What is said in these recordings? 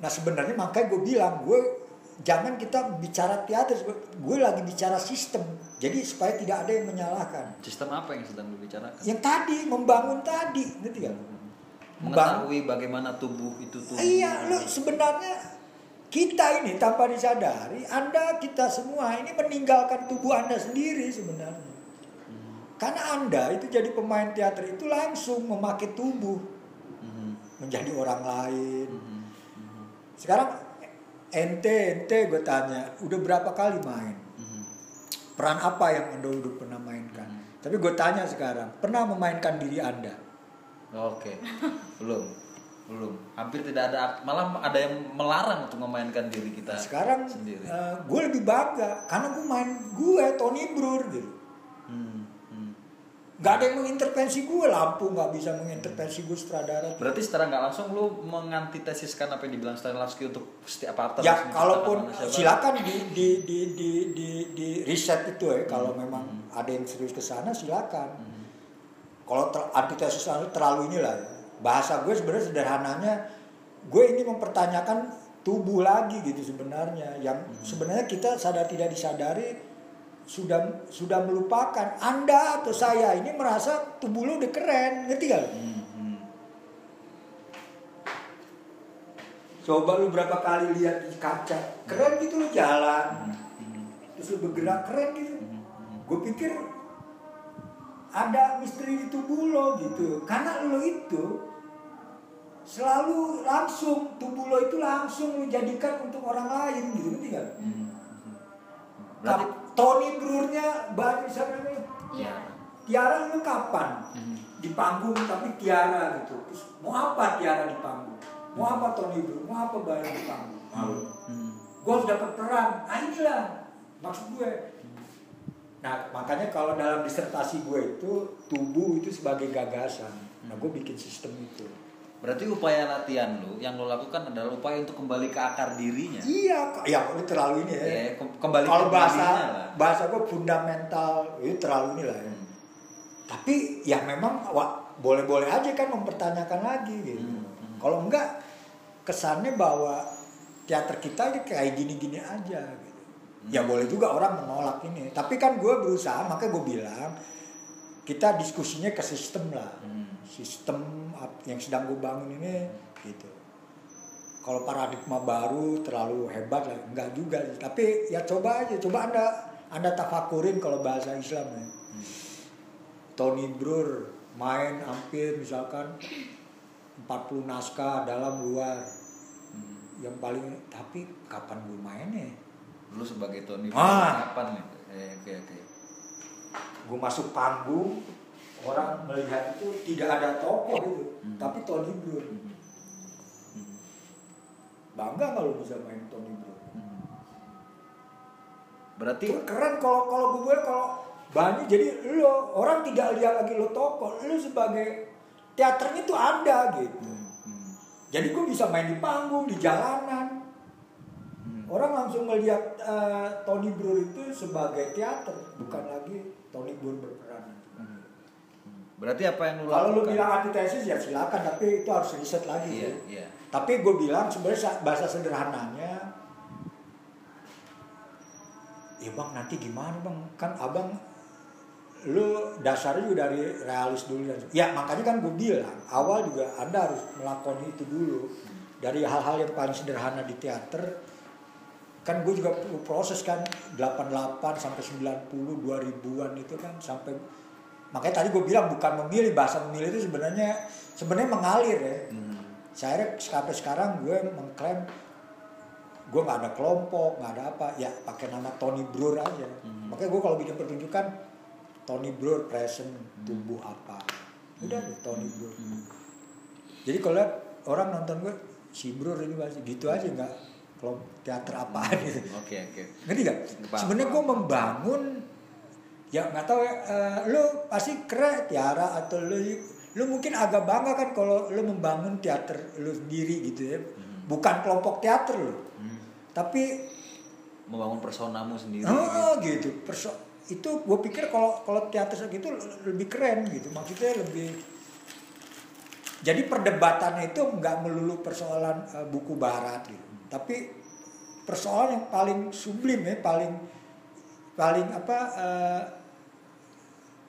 nah sebenarnya makanya gue bilang gue jangan kita bicara teater gue lagi bicara sistem jadi supaya tidak ada yang menyalahkan Sistem apa yang sedang dibicarakan? yang tadi membangun tadi ngerti gak Mengetahui bagaimana tubuh itu tubuh. iya lu sebenarnya kita ini tanpa disadari anda kita semua ini meninggalkan tubuh anda sendiri sebenarnya karena anda itu jadi pemain teater itu langsung memakai tubuh Mhm. menjadi orang lain Mhm. Sekarang ente ente gue tanya udah berapa kali main Mhm. peran apa yang anda udah pernah mainkan tapi gue tanya sekarang pernah memainkan diri anda Oke, belum, belum. Hampir tidak ada, malah ada yang melarang untuk memainkan diri kita sekarang sendiri. eh, gue lebih bangga karena gue main gue Tony Brur gitu Hmm, hmm. Nggak ada yang mengintervensi gue lampu nggak bisa mengintervensi gue sutradara Berarti secara nggak langsung lu mengantitesiskan apa yang dibilang Stanislavski untuk setiap aktor. ya kalaupun silakan di di di di di, di riset itu ya kalau Hmm. memang ada yang serius ke sana silakan kalau ter, antitesis terlalu inilah ya. bahasa gue sebenarnya sederhananya gue ini mempertanyakan tubuh lagi gitu sebenarnya yang Hmm. sebenarnya kita sadar tidak disadari sudah sudah melupakan anda atau saya ini merasa tubuh lu udah keren ngerti gak? lu? Hmm, hmm. Coba lu berapa kali lihat di kaca, keren gitu lu jalan, terus lu bergerak keren gitu. Gue pikir ada misteri di tubuh lo gitu, karena lo itu selalu langsung tubuh lo itu langsung lu jadikan untuk orang lain gitu, ngerti gak? Hmm. Berarti Tony Brurnya baru siapa namanya? Iya. Tiara lu kapan? Hmm. Di panggung tapi Tiara gitu. Terus mau apa Tiara di panggung? Mau apa Tony Brur? Mau apa baru di panggung? Malu. Hmm. gue harus dapat peran nah inilah maksud gue nah makanya kalau dalam disertasi gue itu tubuh itu sebagai gagasan nah gue bikin sistem itu Berarti upaya latihan lu yang lu lakukan adalah upaya untuk kembali ke akar dirinya. iya kok ya ini terlalu ini ya Ya, ke- kembali kalau ke bahasa dirinya lah. bahasa gue fundamental itu terlalu ini lah ya Hmm. tapi ya memang wah, boleh-boleh aja kan mempertanyakan lagi gitu Hmm, hmm. kalau enggak kesannya bahwa teater kita ini kayak gini-gini aja gitu ya boleh juga orang menolak ini tapi kan gue berusaha makanya gue bilang kita diskusinya ke sistem lah Hmm. Sistem yang sedang gue bangun ini gitu kalau paradigma baru terlalu hebat lah enggak juga sih. tapi ya coba aja coba anda anda tafakurin kalau bahasa Islam ya Tony Brur main hampir misalkan 40 naskah dalam luar Hmm. yang paling tapi kapan gue mainnya Lu sebagai Tony Ah. kapan nih? Eh, Oke oke. gue masuk panggung orang melihat itu tidak ada tokoh itu Hmm. tapi Tony Brur Hmm. Hmm. bangga kalau bisa main Tony Brur Hmm. Berarti Itu keren kalau kalau gue kalau banyak jadi lo orang tidak lihat lagi lo tokoh lo sebagai teaternya itu ada gitu Hmm. Hmm. jadi gue bisa main di panggung di jalanan Hmm. orang langsung melihat eh, Tony Brur itu sebagai teater bukan lagi Tony Brur berperan Hmm. Berarti apa yang lu kalau lu bilang antitesis ya silakan tapi itu harus riset lagi Iya, ya. iya. tapi gue bilang sebenarnya sa- bahasa sederhananya ya bang nanti gimana bang kan abang lu dasarnya juga dari realis dulu dan ya makanya kan gue bilang awal juga anda harus melakoni itu dulu dari hal-hal yang paling sederhana di teater kan gue juga proses kan 88 sampai 90 2000-an itu kan sampai makanya tadi gue bilang bukan memilih bahasa memilih itu sebenarnya sebenarnya mengalir ya Hmm. saya sampai sekarang gue mengklaim gue nggak ada kelompok nggak ada apa ya pakai nama Tony Brur aja Mhm. makanya gue kalau bikin pertunjukan Tony Brur present tubuh apa udah deh Tony Brur Hmm. jadi kalau lihat orang nonton gue si Brur ini pasti gitu aja nggak kalau teater apaan gitu Oke oke. ngerti gak? Sebenarnya gue membangun ya nggak tahu ya eh, lu pasti keren Tiara atau lu lu mungkin agak bangga kan kalau lu membangun teater lu sendiri gitu ya bukan kelompok teater lu Hmm. tapi Membangun personamu sendiri. oh gitu perso itu gue pikir kalau kalau teater segitu lebih keren gitu maksudnya lebih jadi perdebatannya itu nggak melulu persoalan eh, buku barat gitu. tapi persoalan yang paling sublim ya paling paling apa eh,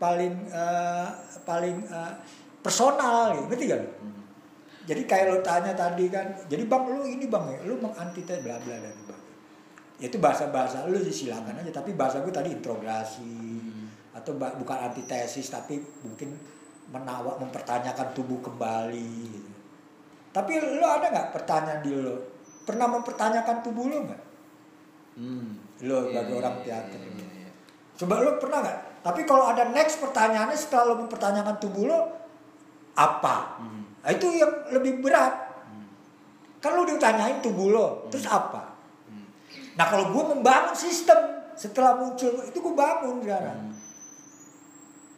paling eh, paling eh, personal gitu ngerti gak lu? Hmm. jadi kayak lo tanya tadi kan jadi bang lu ini bang ya lu mengantitesis bla bla dan bla Ya itu bahasa bahasa lu silakan aja tapi bahasa gue tadi introgasi atau ba- bukan antitesis tapi mungkin menawak mempertanyakan tubuh kembali gitu. tapi lu ada nggak pertanyaan di lo pernah mempertanyakan tubuh lo nggak Hmm. Lo Iya, sebagai iya, orang iya, teater. iya, iya. coba lo pernah nggak tapi kalau ada next pertanyaannya setelah lo mempertanyakan tubuh lo apa Hmm. Nah, itu yang lebih berat Hmm. kan lo ditanyain tubuh lo terus apa Hmm. nah kalau gue membangun sistem setelah muncul itu gue bangun sekarang Hmm.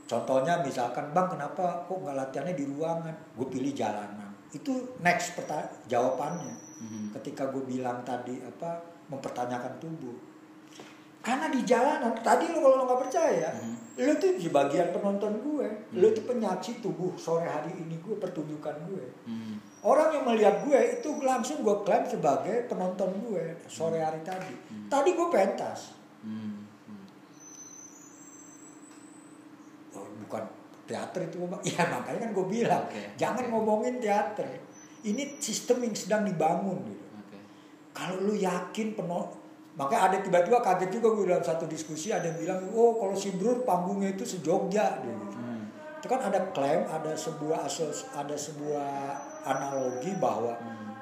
contohnya misalkan bang kenapa kok nggak latihannya di ruangan gue pilih jalanan itu next perta- jawabannya Hmm. ketika gue bilang tadi apa mempertanyakan tubuh karena di jalanan tadi lo kalau lo nggak percaya Hmm. lo tuh di bagian penonton gue lo tuh penyaksi tubuh sore hari ini gue pertunjukan gue Hmm. orang yang melihat gue itu langsung gue klaim sebagai penonton gue sore hari tadi tadi gue pentas Hmm. Hmm. oh, bukan teater itu ya makanya kan gue bilang Oke, jangan oke. ngomongin teater ini sistem yang sedang dibangun gitu Oke. kalau lu yakin penuh makanya ada tiba-tiba kaget juga gue dalam satu diskusi ada yang bilang oh kalau si Brur panggungnya itu sejogja gitu. Hmm. itu kan ada klaim ada sebuah asos ada sebuah analogi bahwa Hmm.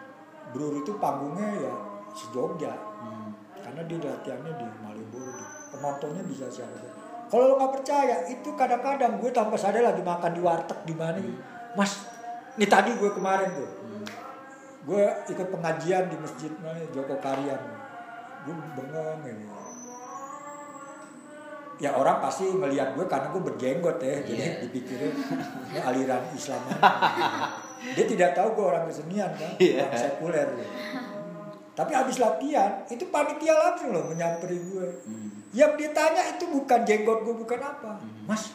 Brur itu panggungnya ya sejogja Hmm. karena dia latihannya di Malioboro di penontonnya bisa siapa kalau lo nggak percaya itu kadang-kadang gue tanpa sadar lagi makan di warteg di mana gitu. mas ini tadi gue kemarin tuh Hmm. gue ikut pengajian di masjid mana Joko Karyan gue bengong ini ya orang pasti melihat gue karena gue berjenggot ya jadi Iya. dipikirin ini aliran Islam dia tidak tahu gue orang kesenian kan Iya. orang sekuler gitu. tapi habis latihan itu panitia langsung loh menyamperi gue Hmm. yang ditanya itu bukan jenggot gue bukan apa Hmm. mas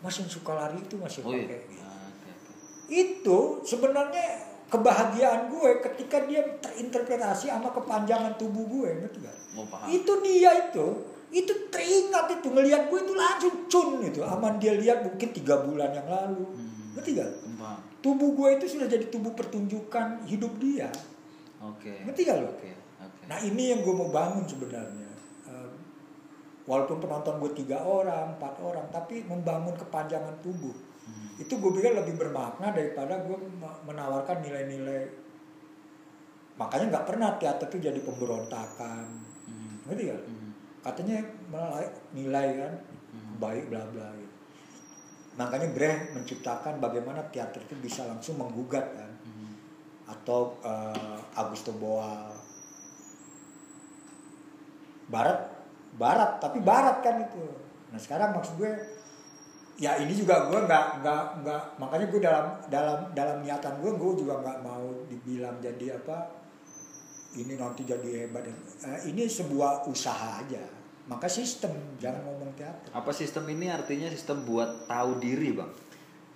mas yang suka lari itu masih Oh iya. pakai gitu Ah, Oke. oke. itu sebenarnya kebahagiaan gue ketika dia terinterpretasi sama kepanjangan tubuh gue ngerti gak? Paham. itu dia itu itu teringat itu ngelihat gue itu langsung cun itu aman dia lihat mungkin tiga bulan yang lalu Hmm. ngerti gak? Paham. tubuh gue itu sudah jadi tubuh pertunjukan hidup dia Oke. ngerti gak lo? Oke. Oke. nah ini yang gue mau bangun sebenarnya walaupun penonton gue tiga orang empat orang tapi membangun kepanjangan tubuh Hmm. itu gue pikir lebih bermakna daripada gue me- menawarkan nilai-nilai makanya nggak pernah teater itu jadi pemberontakan Hmm. ngerti gak? Hmm. katanya malah nilai kan Hmm. baik bla bla gitu. makanya Brecht menciptakan bagaimana teater itu bisa langsung menggugat kan Hmm. atau eh, Augusto Boal barat barat tapi barat kan itu nah sekarang maksud gue ya ini juga gue nggak nggak nggak makanya gue dalam dalam dalam niatan gue gue juga nggak mau dibilang jadi apa ini nanti jadi hebat Eh, ini sebuah usaha aja maka sistem jangan ngomong teater Apa sistem ini artinya sistem buat tahu diri, Bang?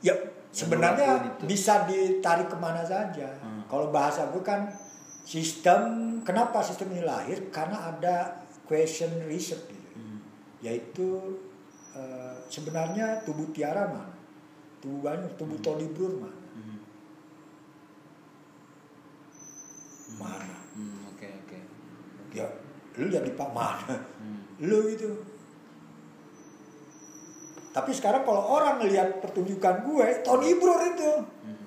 Ya sebenarnya bisa ditarik ke mana saja. Hmm. Kalau bahasa gue kan sistem, kenapa sistem ini lahir? Karena ada question research gitu. Hmm. Yaitu eh, sebenarnya tubuh Tiara mana? Tubuh banyak, tubuh Tony Brur mana? Hmm. Mana? Hmm, Oke, oke. Ya, lu jadi Pak mana? Hmm. Lu itu. Tapi sekarang kalau orang ngelihat pertunjukan gue, Tony Brur itu. Hmm.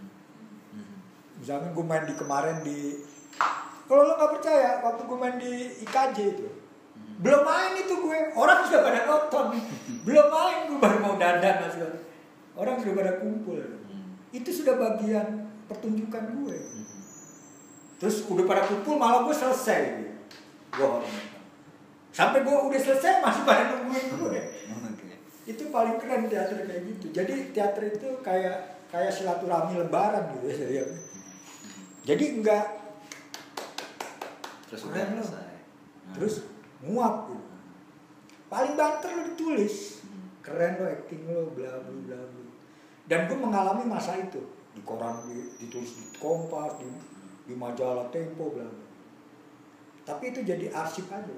Hmm. misalnya gue main di kemarin di kalau lo nggak percaya waktu gue main di IKJ itu belum main itu gue. Orang sudah pada nonton. Belum main gue baru mau dandan masih orang sudah pada kumpul. Hmm. itu sudah bagian pertunjukan gue. Hmm. terus udah pada kumpul malah gue selesai. Gue sampai gue udah selesai masih pada nungguin gue. Oke. itu paling keren teater kayak gitu. Jadi teater itu kayak kayak silaturahmi lebaran gitu. Ya jadi enggak Terus Keren udah selesai. Hmm. terus nguap gitu. paling banter lo ditulis. Keren lo acting lo bla bla bla bla. Dan gue mengalami masa itu. Di koran di, ditulis di kompas di, di majalah tempo bla bla. Tapi itu jadi arsip aja